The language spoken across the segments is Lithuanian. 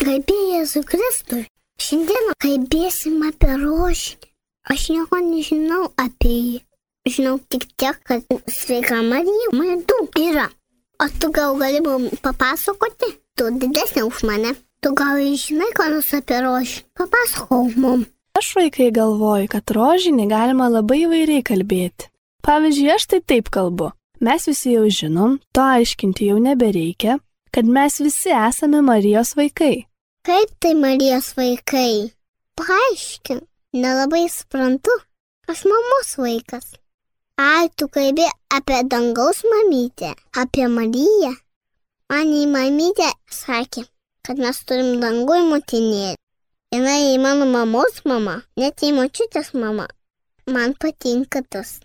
Garbė Jėzui Kristui. Šiandien kalbėsim apie rožinį. Aš nieko nežinau apie jį. Žinau tik tiek, kad sveika Marija, man daug yra. O tu gal gali mums papasakoti? Tu didesnė už mane. Tu gal žinai, ką nors apie rožinį? Papasakok mums. Aš vaikai galvoju, kad rožinį galima labai įvairiai kalbėti. Pavyzdžiui, aš tai taip kalbu. Mes visi jau žinom, to aiškinti jau nebereikia, kad mes visi esame Marijos vaikai. Kaip tai Marijos vaikai? Paaiškink, nelabai suprantu. Aš mamos vaikas. Ai, tu kalbė apie dangaus mamytę, apie Mariją. Man į mamytę sakė, kad mes turim dangui motinėlį. Jis į mano mamos mama, net į močiutės mama. Man patinka tas.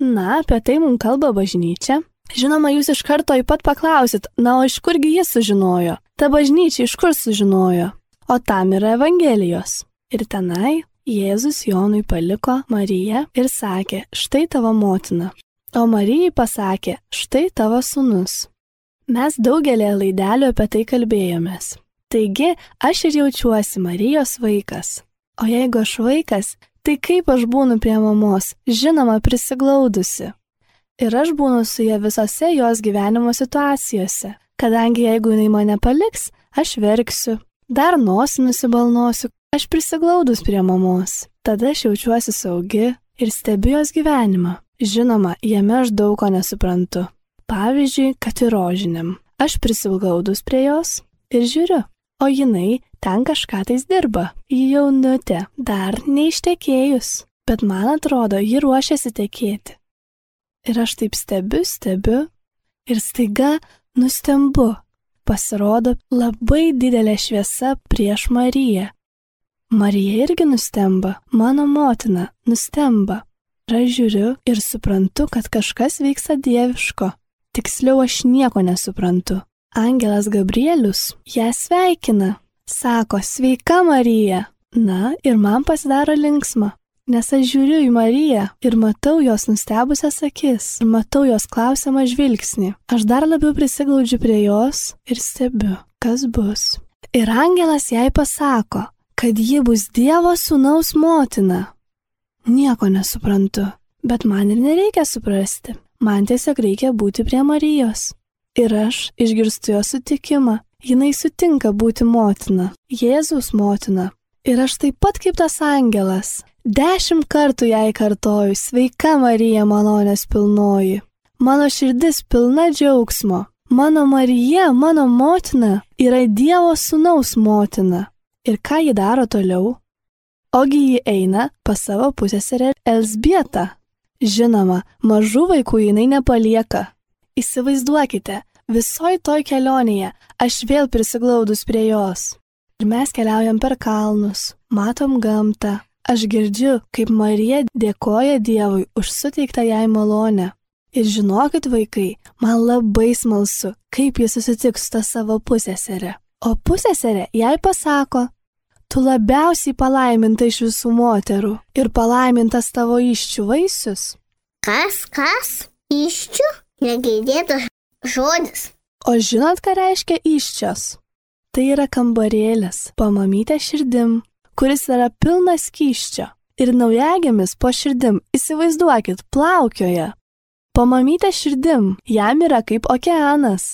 Na, apie tai mums kalba bažnyčia. Žinoma, jūs iš karto į pat paklausit, na, iš kurgi jis sužinojo? Ta bažnyčia iš kur sužinojo? O tam yra Evangelijos. Ir tenai Jėzus Jonui paliko Mariją ir sakė, štai tavo motina. O Marijai pasakė, štai tavo sunus. Mes daugelį laidelių apie tai kalbėjomės. Taigi, aš ir jaučiuosi Marijos vaikas. O jeigu aš vaikas, tai kaip aš būnu prie mamos, žinoma, prisiglaudusi. Ir aš būnu su ja visose jos gyvenimo situacijose, kadangi jeigu jinai mane paliks, aš verksiu, dar nosį nusibalnosiu, Aš prisiglaudus prie mamos, tada aš jaučiuosi saugi ir stebiu jos gyvenimą. Žinoma, jame aš daug ko nesuprantu. Pavyzdžiui, kad ir rožiniam. Aš prisiglaudus prie jos ir žiūriu, o jinai ten kažką tais dirba. Ji jaunutė, dar neištekėjus, bet man atrodo, ji ruošiasi tekėti. Ir aš taip stebiu, stebiu ir staiga nustembu. Pasirodo labai didelė šviesa prieš Mariją Marija irgi nustemba, mano motina nustemba. Ir aš žiūriu ir suprantu, kad kažkas vyksta dieviško. Tiksliau aš nieko nesuprantu. Angelas Gabrielius ją sveikina. Sako, sveika Marija. Na, ir man pasidaro linksma, nes aš žiūriu į Mariją ir matau jos nustebusias akis, ir matau jos klausiamą žvilgsnį. Aš dar labiau prisiglaudžiu prie jos ir stebiu, kas bus. Ir angelas jai pasako, kad ji bus Dievo sūnaus motina. Nieko nesuprantu, bet man ir nereikia suprasti. Man tiesiog reikia būti prie Marijos. Ir aš išgirstu jos sutikimą. Jinai sutinka būti motina, Jėzaus motina. Ir aš taip pat kaip tas angelas. Dešimt kartų jai kartoju, sveika Marija malonės pilnoji. Mano širdis pilna džiaugsmo. Mano Marija, mano motina, yra Dievo sūnaus motina. Ir ką ji daro toliau? Ogi ji eina pas savo pusėserę Elsbietą. Žinoma, mažų vaikų jinai nepalieka. Įsivaizduokite, visoj toj kelionėje aš vėl prisiglaudus prie jos. Ir mes keliaujam per kalnus, matom gamtą. Aš girdžiu, kaip Marija dėkoja Dievui už suteiktą jai malonę. Ir žinokit, vaikai, man labai smalsu, kaip jis susitiks su tą savo pusėserę. O pusėserė jai pasako, tu labiausiai palaiminta iš visų moterų ir palaimintas tavo iščių vaisius. Kas, kas? Iščių? Negirdėtas žodis. O žinot, ką reiškia iščios? Tai yra kambarėlis, pamamytė širdim, kuris yra pilnas kyščio. Ir naujagėmis po širdim, įsivaizduokit, plaukioja. Pamamytė širdim, jam yra kaip okeanas.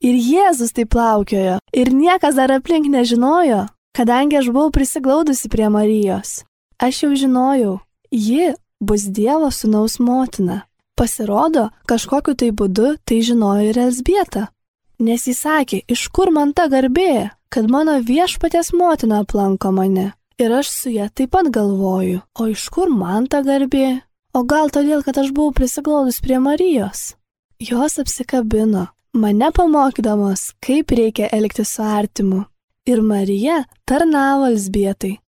Ir Jėzus taip plaukiojo, ir niekas dar aplink nežinojo, kadangi aš buvau prisiglaudusi prie Marijos. Aš jau žinojau, ji bus Dievo sunaus motina. Pasirodo, kažkokiu tai būdu tai žinojo ir Elsbieta. Nes jis sakė, iš kur man ta garbė, kad mano viešpatės motina aplanko mane. Ir aš su ją taip pat galvoju, o iš kur man ta garbė? O gal todėl, kad aš buvau prisiglaudus prie Marijos? Jos apsikabino, mane pamokydamos, kaip reikia elgtis su artimu. Ir Marija tarnavo Elsbietai.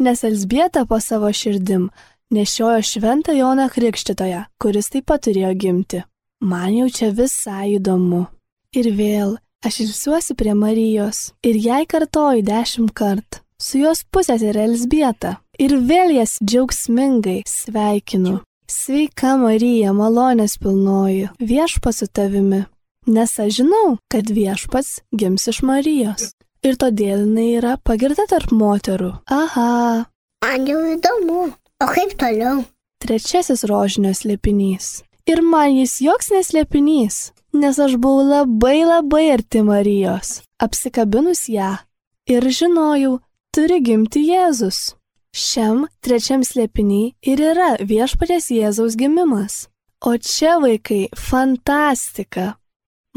Nes Elsbieta po savo širdim nešiojo šventą Joną Krikščitoją, kuris taip pat turėjo gimti. Man jau čia visai įdomu. Ir vėl aš ilsiuosi prie Marijos ir jai kartoju dešimt kartų. Su jos pusės yra Elsbieta. Ir vėl jas džiaugsmingai sveikinu. Sveika Marija, malonės pilnoji, viešpas su tavimi nes aš žinau, kad viešpats gims iš Marijos. Ir todėl jinai yra pagirta tarp moterų. Aha. Man jau įdomu. O kaip toliau? Trečiasis rožinio slėpinys. Ir man jis joks neslėpinys, nes aš buvau labai labai arti Marijos, apsikabinus ją. Ir žinojau, turi gimti Jėzus. Šiam trečiam slėpiniai ir yra viešpatės Jėzaus gimimas. O čia vaikai fantastika.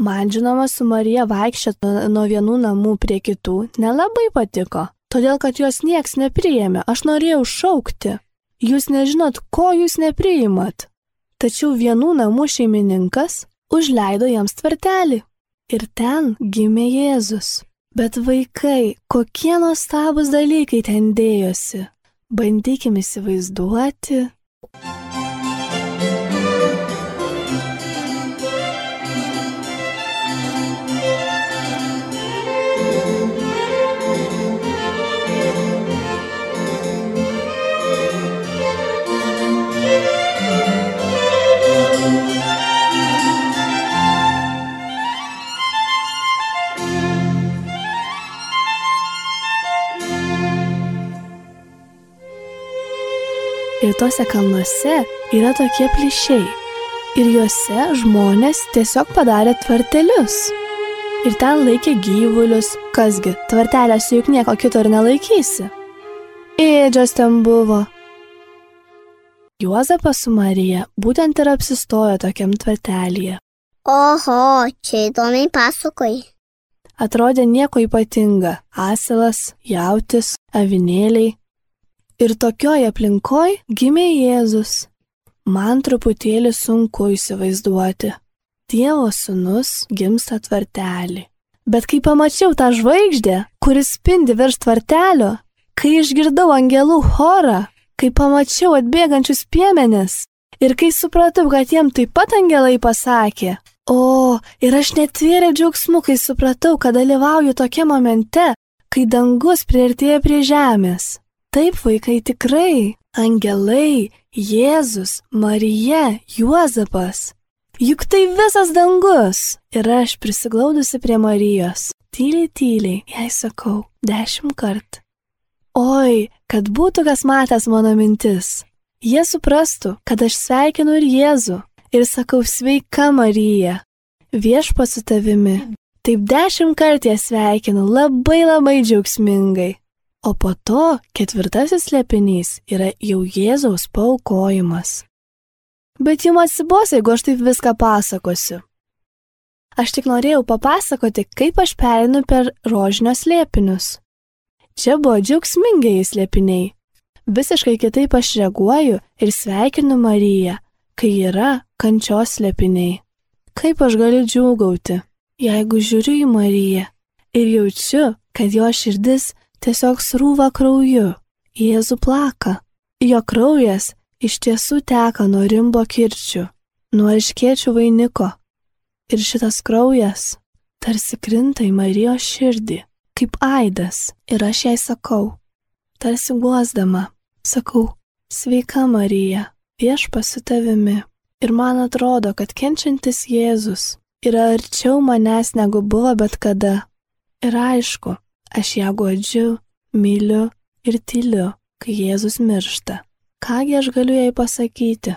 Man žinoma, su Marija vaikščioti nuo vienų namų prie kitų nelabai patiko, todėl kad jos nieks nepriėmė, aš norėjau šaukti. Jūs nežinot, ko jūs nepriimat. Tačiau vienų namų šeimininkas užleido jiems tvartelį. Ir ten gimė Jėzus. Bet vaikai, kokie nuostabus dalykai ten dėjosi. Bandykime įsivaizduoti. Tuose kalnuose yra tokie plyšiai. Ir juose žmonės tiesiog padarė tvartelius. Ir ten laikė gyvulius, kasgi, tvartelėse juk nieko kito ir nelaikysi. Ėdžios ten buvo. Juozapas su Marija būtent ir apsistojo tokiam tvartelėje. Oho, čia įdomiai pasakoji. Atrodė nieko ypatinga - asilas, jautis, avinėliai, Ir tokioj aplinkoj gimė Jėzus. Man truputėlį sunku įsivaizduoti. Dievo sūnus gimsta tvartelį. Bet kai pamačiau tą žvaigždę, kuris spindi virš tvartelio, kai išgirdau angelų chorą, kai pamačiau atbėgančius piemenis ir kai supratau, kad jiem taip pat angelai pasakė, o ir aš netvėrė džiaugsmu, kai supratau, kad dalyvauju tokia momente, kai dangus priartėja prie žemės. Taip, vaikai, tikrai. Angelai, Jėzus, Marija, Juozapas. Juk tai visas dangus. Ir aš prisiglaudusi prie Marijos. Tyliai, tyliai, jai sakau, dešimt kart. Oi, kad būtų kas matęs mano mintis. Jie suprastų, kad aš sveikinu ir Jėzų. Ir sakau, sveika Marija. Viešpa su tavimi. Taip dešimt kartų ją sveikinu labai labai džiaugsmingai. O po to ketvirtasis slėpinys yra jau Jėzaus paukojimas. Bet jums atsibos, jeigu aš taip viską pasakosiu. Aš tik norėjau papasakoti, kaip aš perinu per rožinio slėpinius. Čia buvo džiaugsmingiai slėpiniai. Visiškai kitaip aš reaguoju ir sveikinu Mariją, kai yra kančios slėpiniai. Kaip aš galiu džiūgauti, jeigu žiūriu į Mariją ir jaučiu, kad jo širdis tiesiog srūva krauju, Jėzų plaka. Jo kraujas iš tiesų teka nuo rimbo kirčių, nuo iškiečių vainiko. Ir šitas kraujas tarsi krinta į Marijos širdį, kaip aidas. Ir aš jai sakau, tarsi guosdama, sakau, sveika Marija, viešpas su tavimi. Ir man atrodo, kad kenčiantis Jėzus yra arčiau manęs negu buvo bet kada. Ir aišku, Aš ją godžiu, myliu ir tyliu, kai Jėzus miršta. Kągi aš galiu jai pasakyti?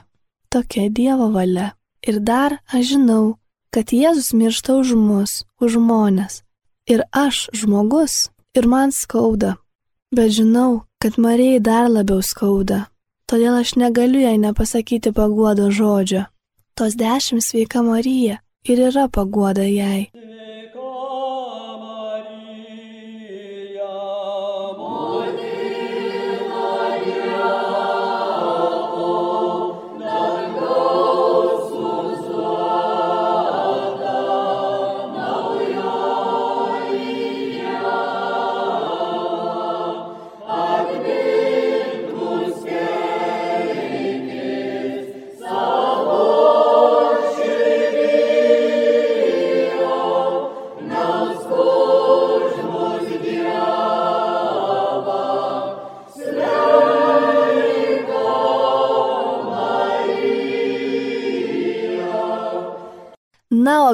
Tokia Dievo valia. Ir dar aš žinau, kad Jėzus miršta už mus, už žmonės. Ir aš žmogus, ir man skauda. Bet žinau, kad Marijai dar labiau skauda. Todėl aš negaliu jai nepasakyti paguodo žodžio. Tos dešimt sveika Marija ir yra paguoda jai.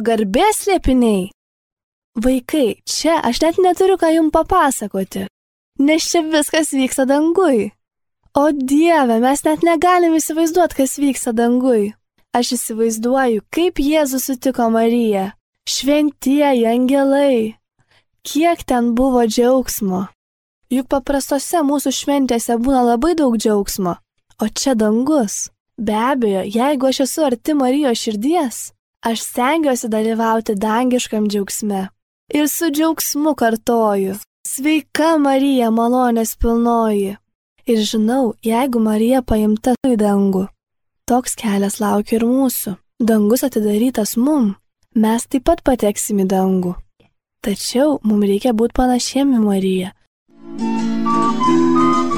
Garbės slėpiniai. Vaikai, čia aš net neturiu ką jums papasakoti, nes čia viskas vyksta dangui. O Dieve, mes net negalim įsivaizduoti, kas vyksta dangui. Aš įsivaizduoju, kaip Jėzus sutiko Mariją. Šventieji angelai. Kiek ten buvo džiaugsmo. Juk paprastose mūsų šventėse būna labai daug džiaugsmo. O čia dangus. Be abejo, jeigu aš esu arti Marijos širdies, aš stengiuosi dalyvauti dangiškam džiaugsme ir su džiaugsmu kartoju. Sveika Marija, malonės pilnoji. Ir žinau, jeigu Marija paimta į dangų, toks kelias laukia ir mūsų. Dangus atidarytas mum, mes taip pat pateksim į dangų. Tačiau mums reikia būti panašiem į Mariją.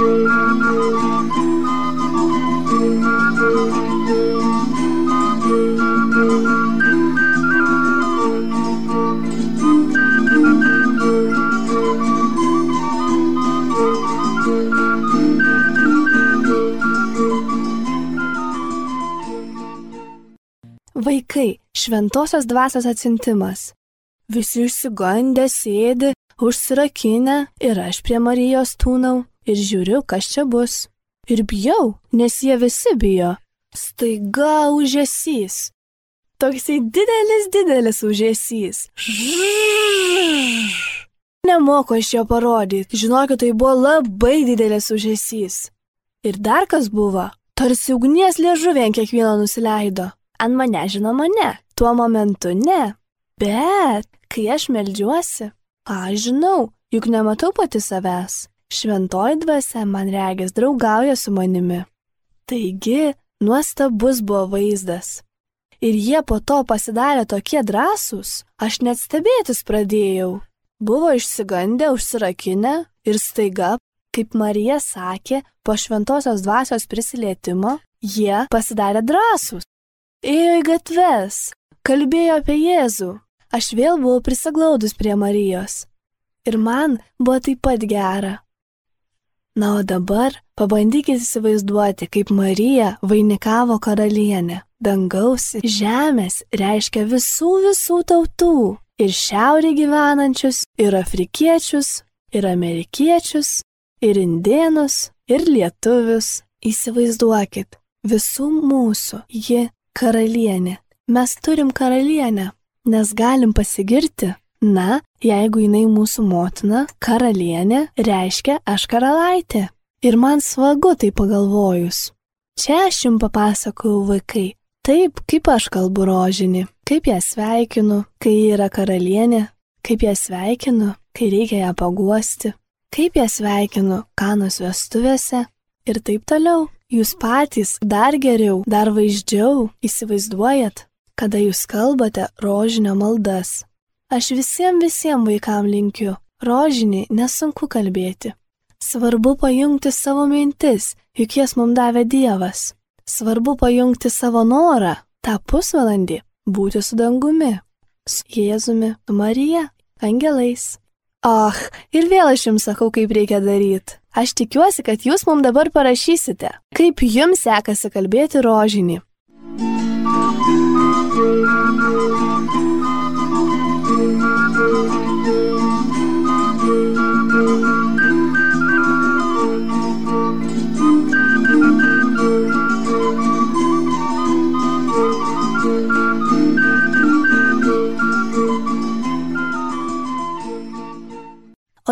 Vaikai, šventosios dvasios atsintimas. Visi išsigandę sėdi, užsirakinę ir aš prie Marijos tūnau ir žiūriu, kas čia bus. Ir bijau, nes jie visi bijo. Staiga užėsys. Toksai didelis, didelis užėsys. Nemoku aš jo parodyti, žinokit, tai buvo labai didelis užėsys. Ir dar kas buvo, tarsi ugnies liežuvė ant kiekvieno nusileido. Ant mane žinoma ne, tuo momentu ne. Bet, kai aš melžiuosi, aš žinau, juk nematau pati savęs. Šventoji dvasia man regis draugauja su manimi. Taigi, nuostabus buvo vaizdas. Ir jie po to pasidarė tokie drąsūs, aš net stebėtis pradėjau. Buvo išsigandę, užsirakinę ir staiga, kaip Marija sakė, po šventosios dvasios prisilietimo, jie pasidarė drąsūs ėjo į gatves, kalbėjo apie Jėzų. Aš vėl buvau prisiglaudus prie Marijos. Ir man buvo taip pat gera. Na, o dabar pabandykite įsivaizduoti, kaip Marija vainikavo karalienę. Dangaus žemės reiškia visų visų tautų. Ir šiaurė gyvenančius, ir afrikiečius, ir amerikiečius, ir indėnus, ir lietuvius. Įsivaizduokit, visų mūsų ji Karalienė. Mes turim karalienę, nes galim pasigirti. Na, jeigu jinai mūsų motina, karalienė, reiškia aš karalaitė. Ir man svagu tai pagalvojus. Čia aš jums papasakau vaikai, taip kaip aš kalbu rožinį, kaip ją sveikinu, kai ji yra karalienė, kaip ją sveikinu, kai reikia ją paguosti, kaip ją sveikinu kanos vestuvėse ir taip toliau. Jūs patys dar geriau, dar vaizdžiau įsivaizduojat, kada jūs kalbate rožinio maldas. Aš visiems visiems vaikam linkiu, rožinį nesunku kalbėti. Svarbu pajungti savo mintis, juk jas mums davė Dievas. Svarbu pajungti savo norą, tą pusvalandį, būti su dangumi, su Jėzumi, su Marija, angelais. Ach, ir vėl aš jums sakau, kaip reikia daryti. Aš tikiuosi, kad jūs mums dabar parašysite, kaip jums sekasi kalbėti rožinį. O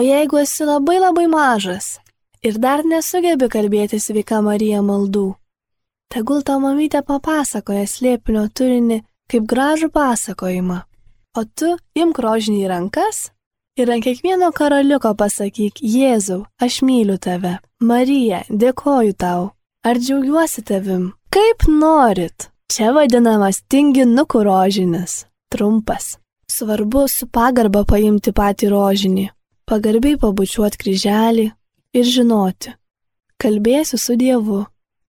jeigu esi labai labai mažas ir dar nesugebi kalbėti sveika Marija maldų, tegul tavo mamytė papasakoja slėpinio turinį kaip gražų pasakojimą, o tu imk rožinį į rankas ir ant kiekvieno karaliuko pasakyk Jėzau, aš myliu tave, Marija, dėkoju tau, ar džiaugiuosi tavim, kaip norit. Čia vadinamas tinginukų rožinis, trumpas. Svarbu su pagarba paimti patį rožinį, pagarbiai pabučiuot kryželį ir žinoti, kalbėsiu su Dievu,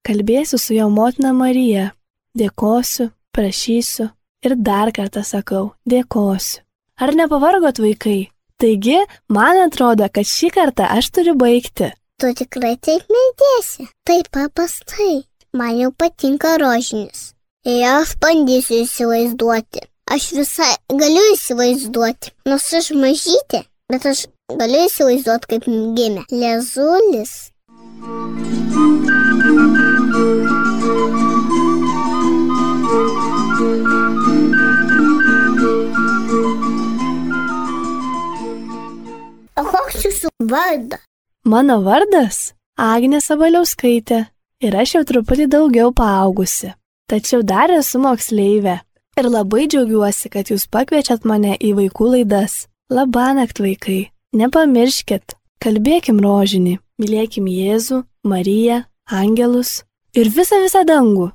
kalbėsiu su jo motina Marija, dėkosiu, prašysiu ir dar kartą sakau, dėkosiu. Ar nepavargot vaikai? Taigi, man atrodo, kad šį kartą aš turiu baigti. Tu tikrai taip nedėsi. Taip paprastai. Man jau patinka rožinis. Ir aš bandysiu įsivaizduoti. Aš visai galiu įsivaizduoti, nors aš mažytė, bet aš galiu įsivaizduoti, kaip gimė lezulis. O koks jūsų vardas? Mano vardas Agnė Sabaliauskaitė ir aš jau truputį daugiau paaugusi. Tačiau dar esu moksleivė. Ir labai džiaugiuosi, kad jūs pakviečiat mane į vaikų laidas. Labanakt vaikai, nepamirškit, kalbėkim rožinį, mylėkim Jėzų, Mariją, angelus ir visą visą dangų.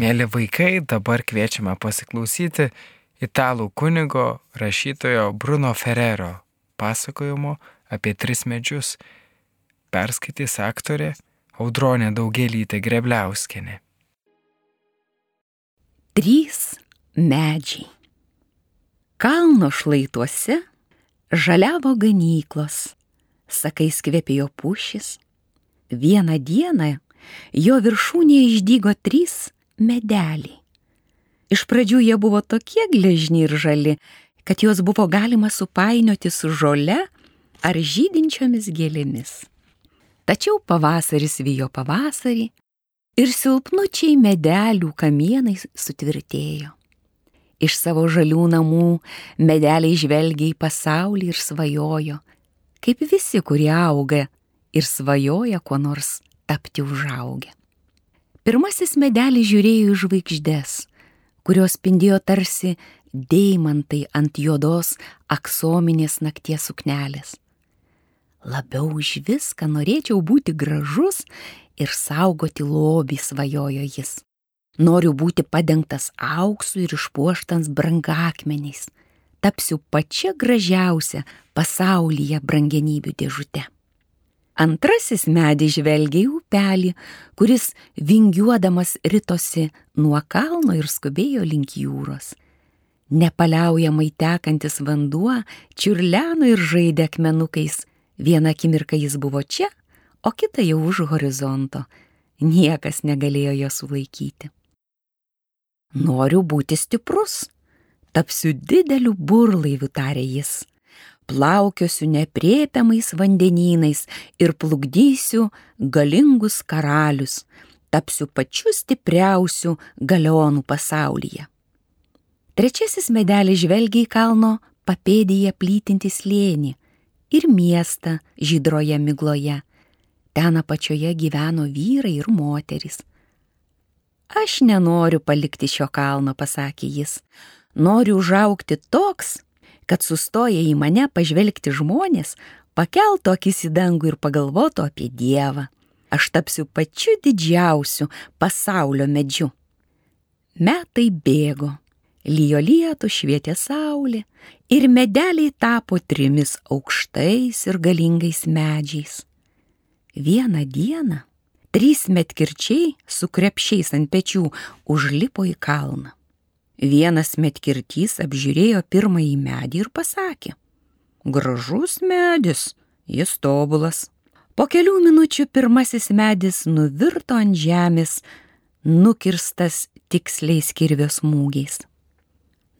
Mėly vaikai, dabar kviečiame pasiklausyti italų kunigo rašytojo Bruno Ferrero pasakojimo apie tris medžius. Perskaitys aktorė Audronė Daugelytė Grebliauskenė. Trys medžiai. Kalno šlaituose žaliavo ganyklos, sakais kvepėjo pušis. Vieną dieną jo viršūnėje išdygo trys medeliai. Iš pradžių jie buvo tokie gležni ir žali, kad juos buvo galima supainioti su žole ar žydinčiomis gėlėmis. Tačiau pavasaris vyjo pavasarį ir silpnučiai medelių kamienai sutvirtėjo. Iš savo žalių namų medeliai žvelgia į pasaulį ir svajojo, kaip visi, kurie auga ir svajoja kuo nors tapti užaugę. Pirmasis medelis žiūrėjo į žvaigždės, kurios spindėjo tarsi deimantai ant juodos aksominės nakties suknelės. Labiau už viską norėčiau būti gražus ir saugoti lobį, svajojo jis. Noriu būti padengtas auksu ir išpuoštas brangakmeniais. Tapsiu pačia gražiausia pasaulyje brangenybių dėžute. Antrasis medis žvelgia į upelį, kuris vingiuodamas ritosi nuo kalno ir skubėjo link jūros. Nepaliaujamai tekantis vanduo čiurleno ir žaidė akmenukais. Vieną akimirką jis buvo čia, o kitą jau už horizonto. Niekas negalėjo jo sulaikyti. Noriu būti stiprus. Tapsiu dideliu burlaiviu, tarė jis plaukiosiu nepriepiamais vandenynais ir plukdysiu galingus karalius, tapsiu pačiu stipriausiu galionų pasaulyje. Trečiasis medelis žvelgia į kalno papėdėje plytinti slėnį ir miestą žydroje migloje. Ten apačioje gyveno vyrai ir moterys. Aš nenoriu palikti šio kalno, pasakė jis. Noriu užaukti toks, kad sustoję į mane pažvelgti žmonės pakeltų akis į dangų ir pagalvotų apie Dievą. Aš tapsiu pačiu didžiausiu pasaulio medžiu. Metai bėgo, lyjo lietų švietė saulė ir medeliai tapo trimis aukštais ir galingais medžiais. Vieną dieną trys metkirčiai su krepšiais ant pečių užlipo į kalną. Vienas metkirtys apžiūrėjo pirmąjį medį ir pasakė. Gražus medis, jis tobulas. Po kelių minučių pirmasis medis nuvirto ant žemės, nukirstas tiksliais kirvės smūgiais.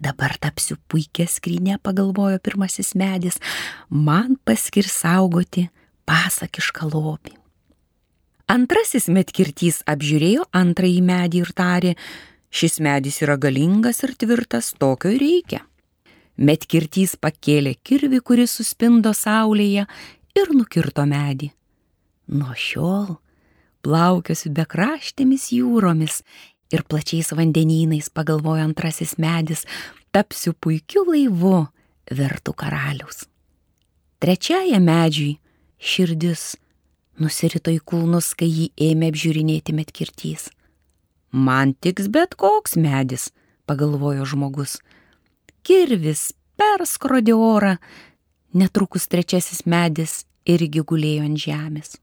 Dabar tapsiu puikia skrynė, pagalvojo pirmasis medis, man paskir saugoti pasakišką lobį. Antrasis metkirtys apžiūrėjo antrąjį medį ir tarė, Šis medis yra galingas ir tvirtas, tokio reikia. Metkirtys pakėlė kirvi, kuris suspindo saulėje ir nukirto medį. Nuo šiol plaukiosiu bekraštėmis jūromis ir plačiais vandenynais, pagalvojo antrasis medis, tapsiu puikiu laivu, vertų karalius. Trečiajam medžiui širdis nusirito į kulnus, kai jį ėmė apžiūrinėti metkirtys. Man tiks bet koks medis, pagalvojo žmogus. Kirvis perskrodė orą, netrukus trečiasis medis irgi gulėjo ant žemės.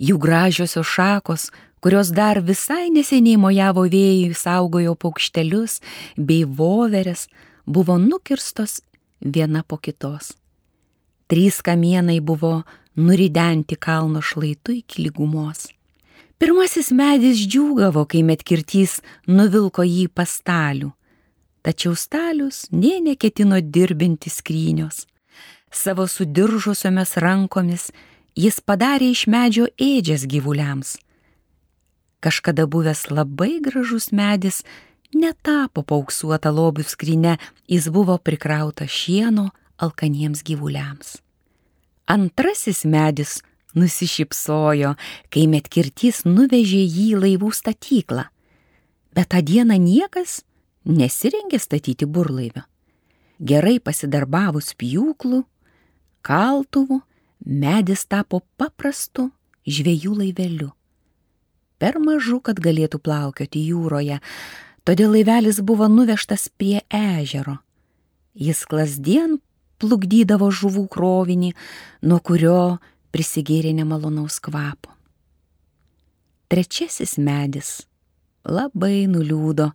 Jų gražiosios šakos, kurios dar visai neseniai mojavo vėjui, saugojo paukštelius bei voveres, buvo nukirstos viena po kitos. Trys kamienai buvo nuridenti kalno šlaitu iki lygumos. Pirmasis medis džiūgavo, kai metkirtys nuvilko jį pastalių, tačiau stalius nė neketino dirbinti skrynios. Savo sudiržusiomis rankomis jis padarė iš medžio ėdžias gyvuliams. Kažkada buvęs labai gražus medis netapo pauksuota lobių skrinė, jis buvo prikrauta šieno alkaniems gyvuliams. Antrasis medis nusišypsojo, kai metkirtys nuvežė jį į laivų statyklą. Bet tą dieną niekas nesirengė statyti burlaivio. Gerai pasidarbavus pjūklų, kaltuvų, medis tapo paprastu žvėjų laiveliu. per mažu, kad galėtų plaukioti jūroje, todėl laivelis buvo nuvežtas prie ežero. Jis klasdien plukdydavo žuvų krovinį, nuo kurio prisigėrė nemalonaus kvapo. Trečiasis medis labai nuliūdo,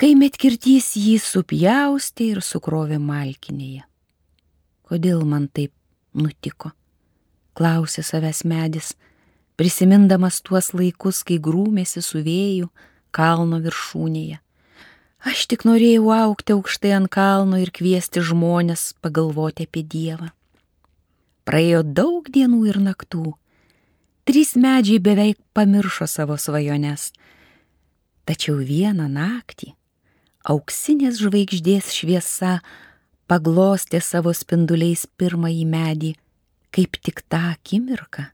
kai metkirtys jį supjaustė ir sukrovė malkinėje. Kodėl man taip nutiko? Klausė savęs medis, prisimindamas tuos laikus, kai grūmėsi su vėju kalno viršūnėje. Aš tik norėjau aukti aukštai ant kalno ir kviesti žmonės pagalvoti apie Dievą. Praėjo daug dienų ir naktų. Trys medžiai beveik pamiršo savo svajones. Tačiau vieną naktį auksinės žvaigždės šviesa paglostė savo spinduliais pirmąjį medį, kaip tik tą akimirką.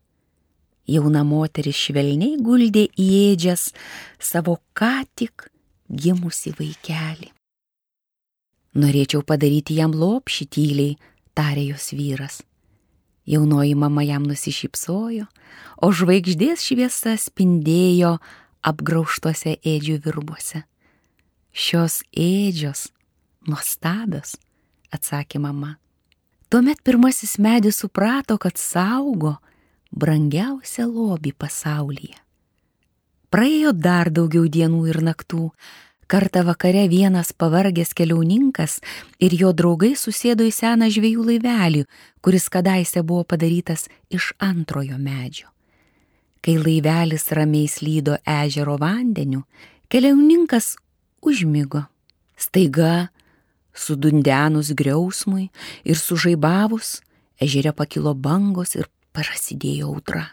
Jauna moteris švelniai guldė į ėdžias savo ką tik gimusi vaikelį. Norėčiau padaryti jam lopšį tyliai, tarė jos vyras. Jaunoji mama jam nusišypsojo, o žvaigždės šviesa spindėjo apgrauštuose ėdžių virbuose. Šios ėdžios nuostabios, atsakė mama. Tuomet pirmasis medis suprato, kad saugo brangiausią lobį pasaulyje. Praėjo dar daugiau dienų ir naktų. Kartą vakare vienas pavargęs keliauninkas ir jo draugai susėdo į seną žvėjų laivelį, kuris kadaise buvo padarytas iš antrojo medžio. Kai laivelis ramiai slydo ežero vandeniu, keliauninkas užmygo. Staiga, sudundenus griausmui ir sužaibavus, ežere pakilo bangos ir prasidėjo audra.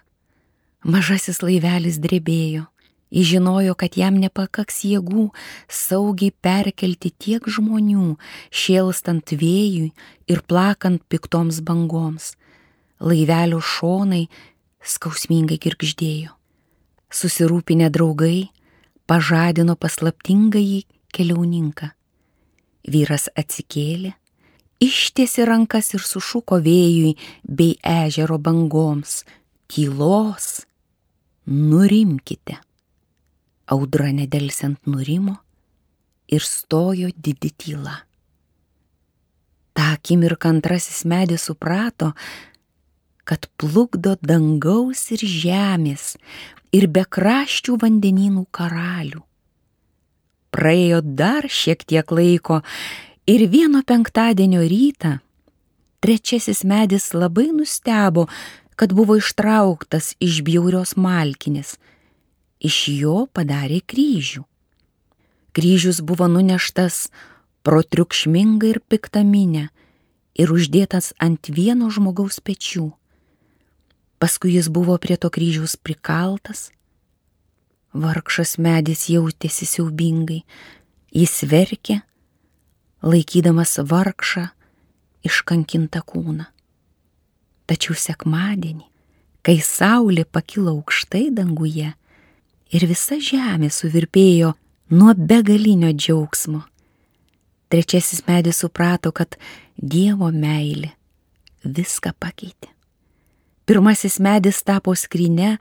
Mažasis laivelis drebėjo. Jis žinojo, kad jam nepakaks jėgų saugiai perkelti tiek žmonių, šėlstant vėjui ir plakant piktoms bangoms. Laivelio šonai skausmingai girgždėjo. Susirūpinę draugai pažadino paslaptingąjį keliauninką. Vyras atsikėlė, ištiesi rankas ir sušuko vėjui bei ežero bangoms - tylos, nurimkite. Audra nedelsiant nurimo ir stojo didi tyla. Ta akimirka antrasis medis suprato, kad plukdo dangaus ir žemės ir bekraščių vandenynų karalių. Praėjo dar šiek tiek laiko ir vieno penktadienio rytą trečiasis medis labai nustebo, kad buvo ištrauktas iš bjaurios malkinės iš jo padarė kryžių. Kryžius buvo nuneštas pro triukšmingą ir piktaminę ir uždėtas ant vieno žmogaus pečių. Paskui jis buvo prie to kryžiaus prikaltas. Vargšas medis jautėsi siaubingai, jis verkė, laikydamas vargšą iškankintą kūną. Tačiau sekmadienį, kai saulė pakilo aukštai danguje, ir visa žemė suvirpėjo nuo begalinio džiaugsmo. Trečiasis medis suprato, kad Dievo meilė viską pakeitė. Pirmasis medis tapo skrinė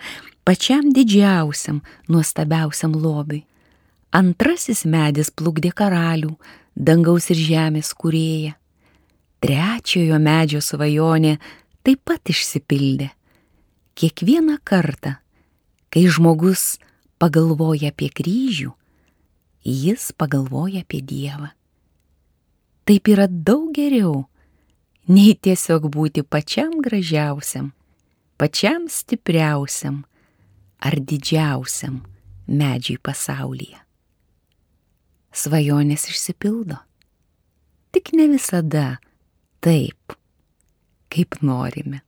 pačiam didžiausiam, nuostabiausiam lobiui. Antrasis medis plukdė karalių, dangaus ir žemės kurėją. Trečiojo medžio svajonė taip pat išsipildė. Kiekvieną kartą, kai žmogus pagalvoja apie kryžių, jis pagalvoja apie Dievą. Taip yra daug geriau, nei tiesiog būti pačiam gražiausiam, pačiam stipriausiam ar didžiausiam medžiui pasaulyje. Svajonės išsipildo, tik ne visada taip, kaip norime.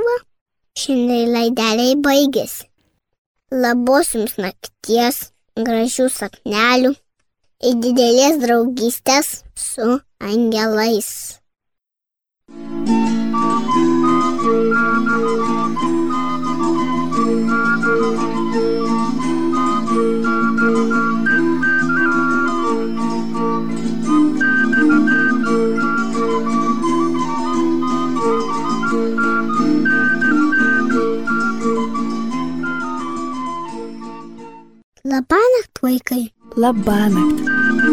Va, šiandien laideliai baigėsi. Labos jums nakties, gražių saknelių ir didelės draugystės su angelais. Labanakt, vaikai. Labanakt.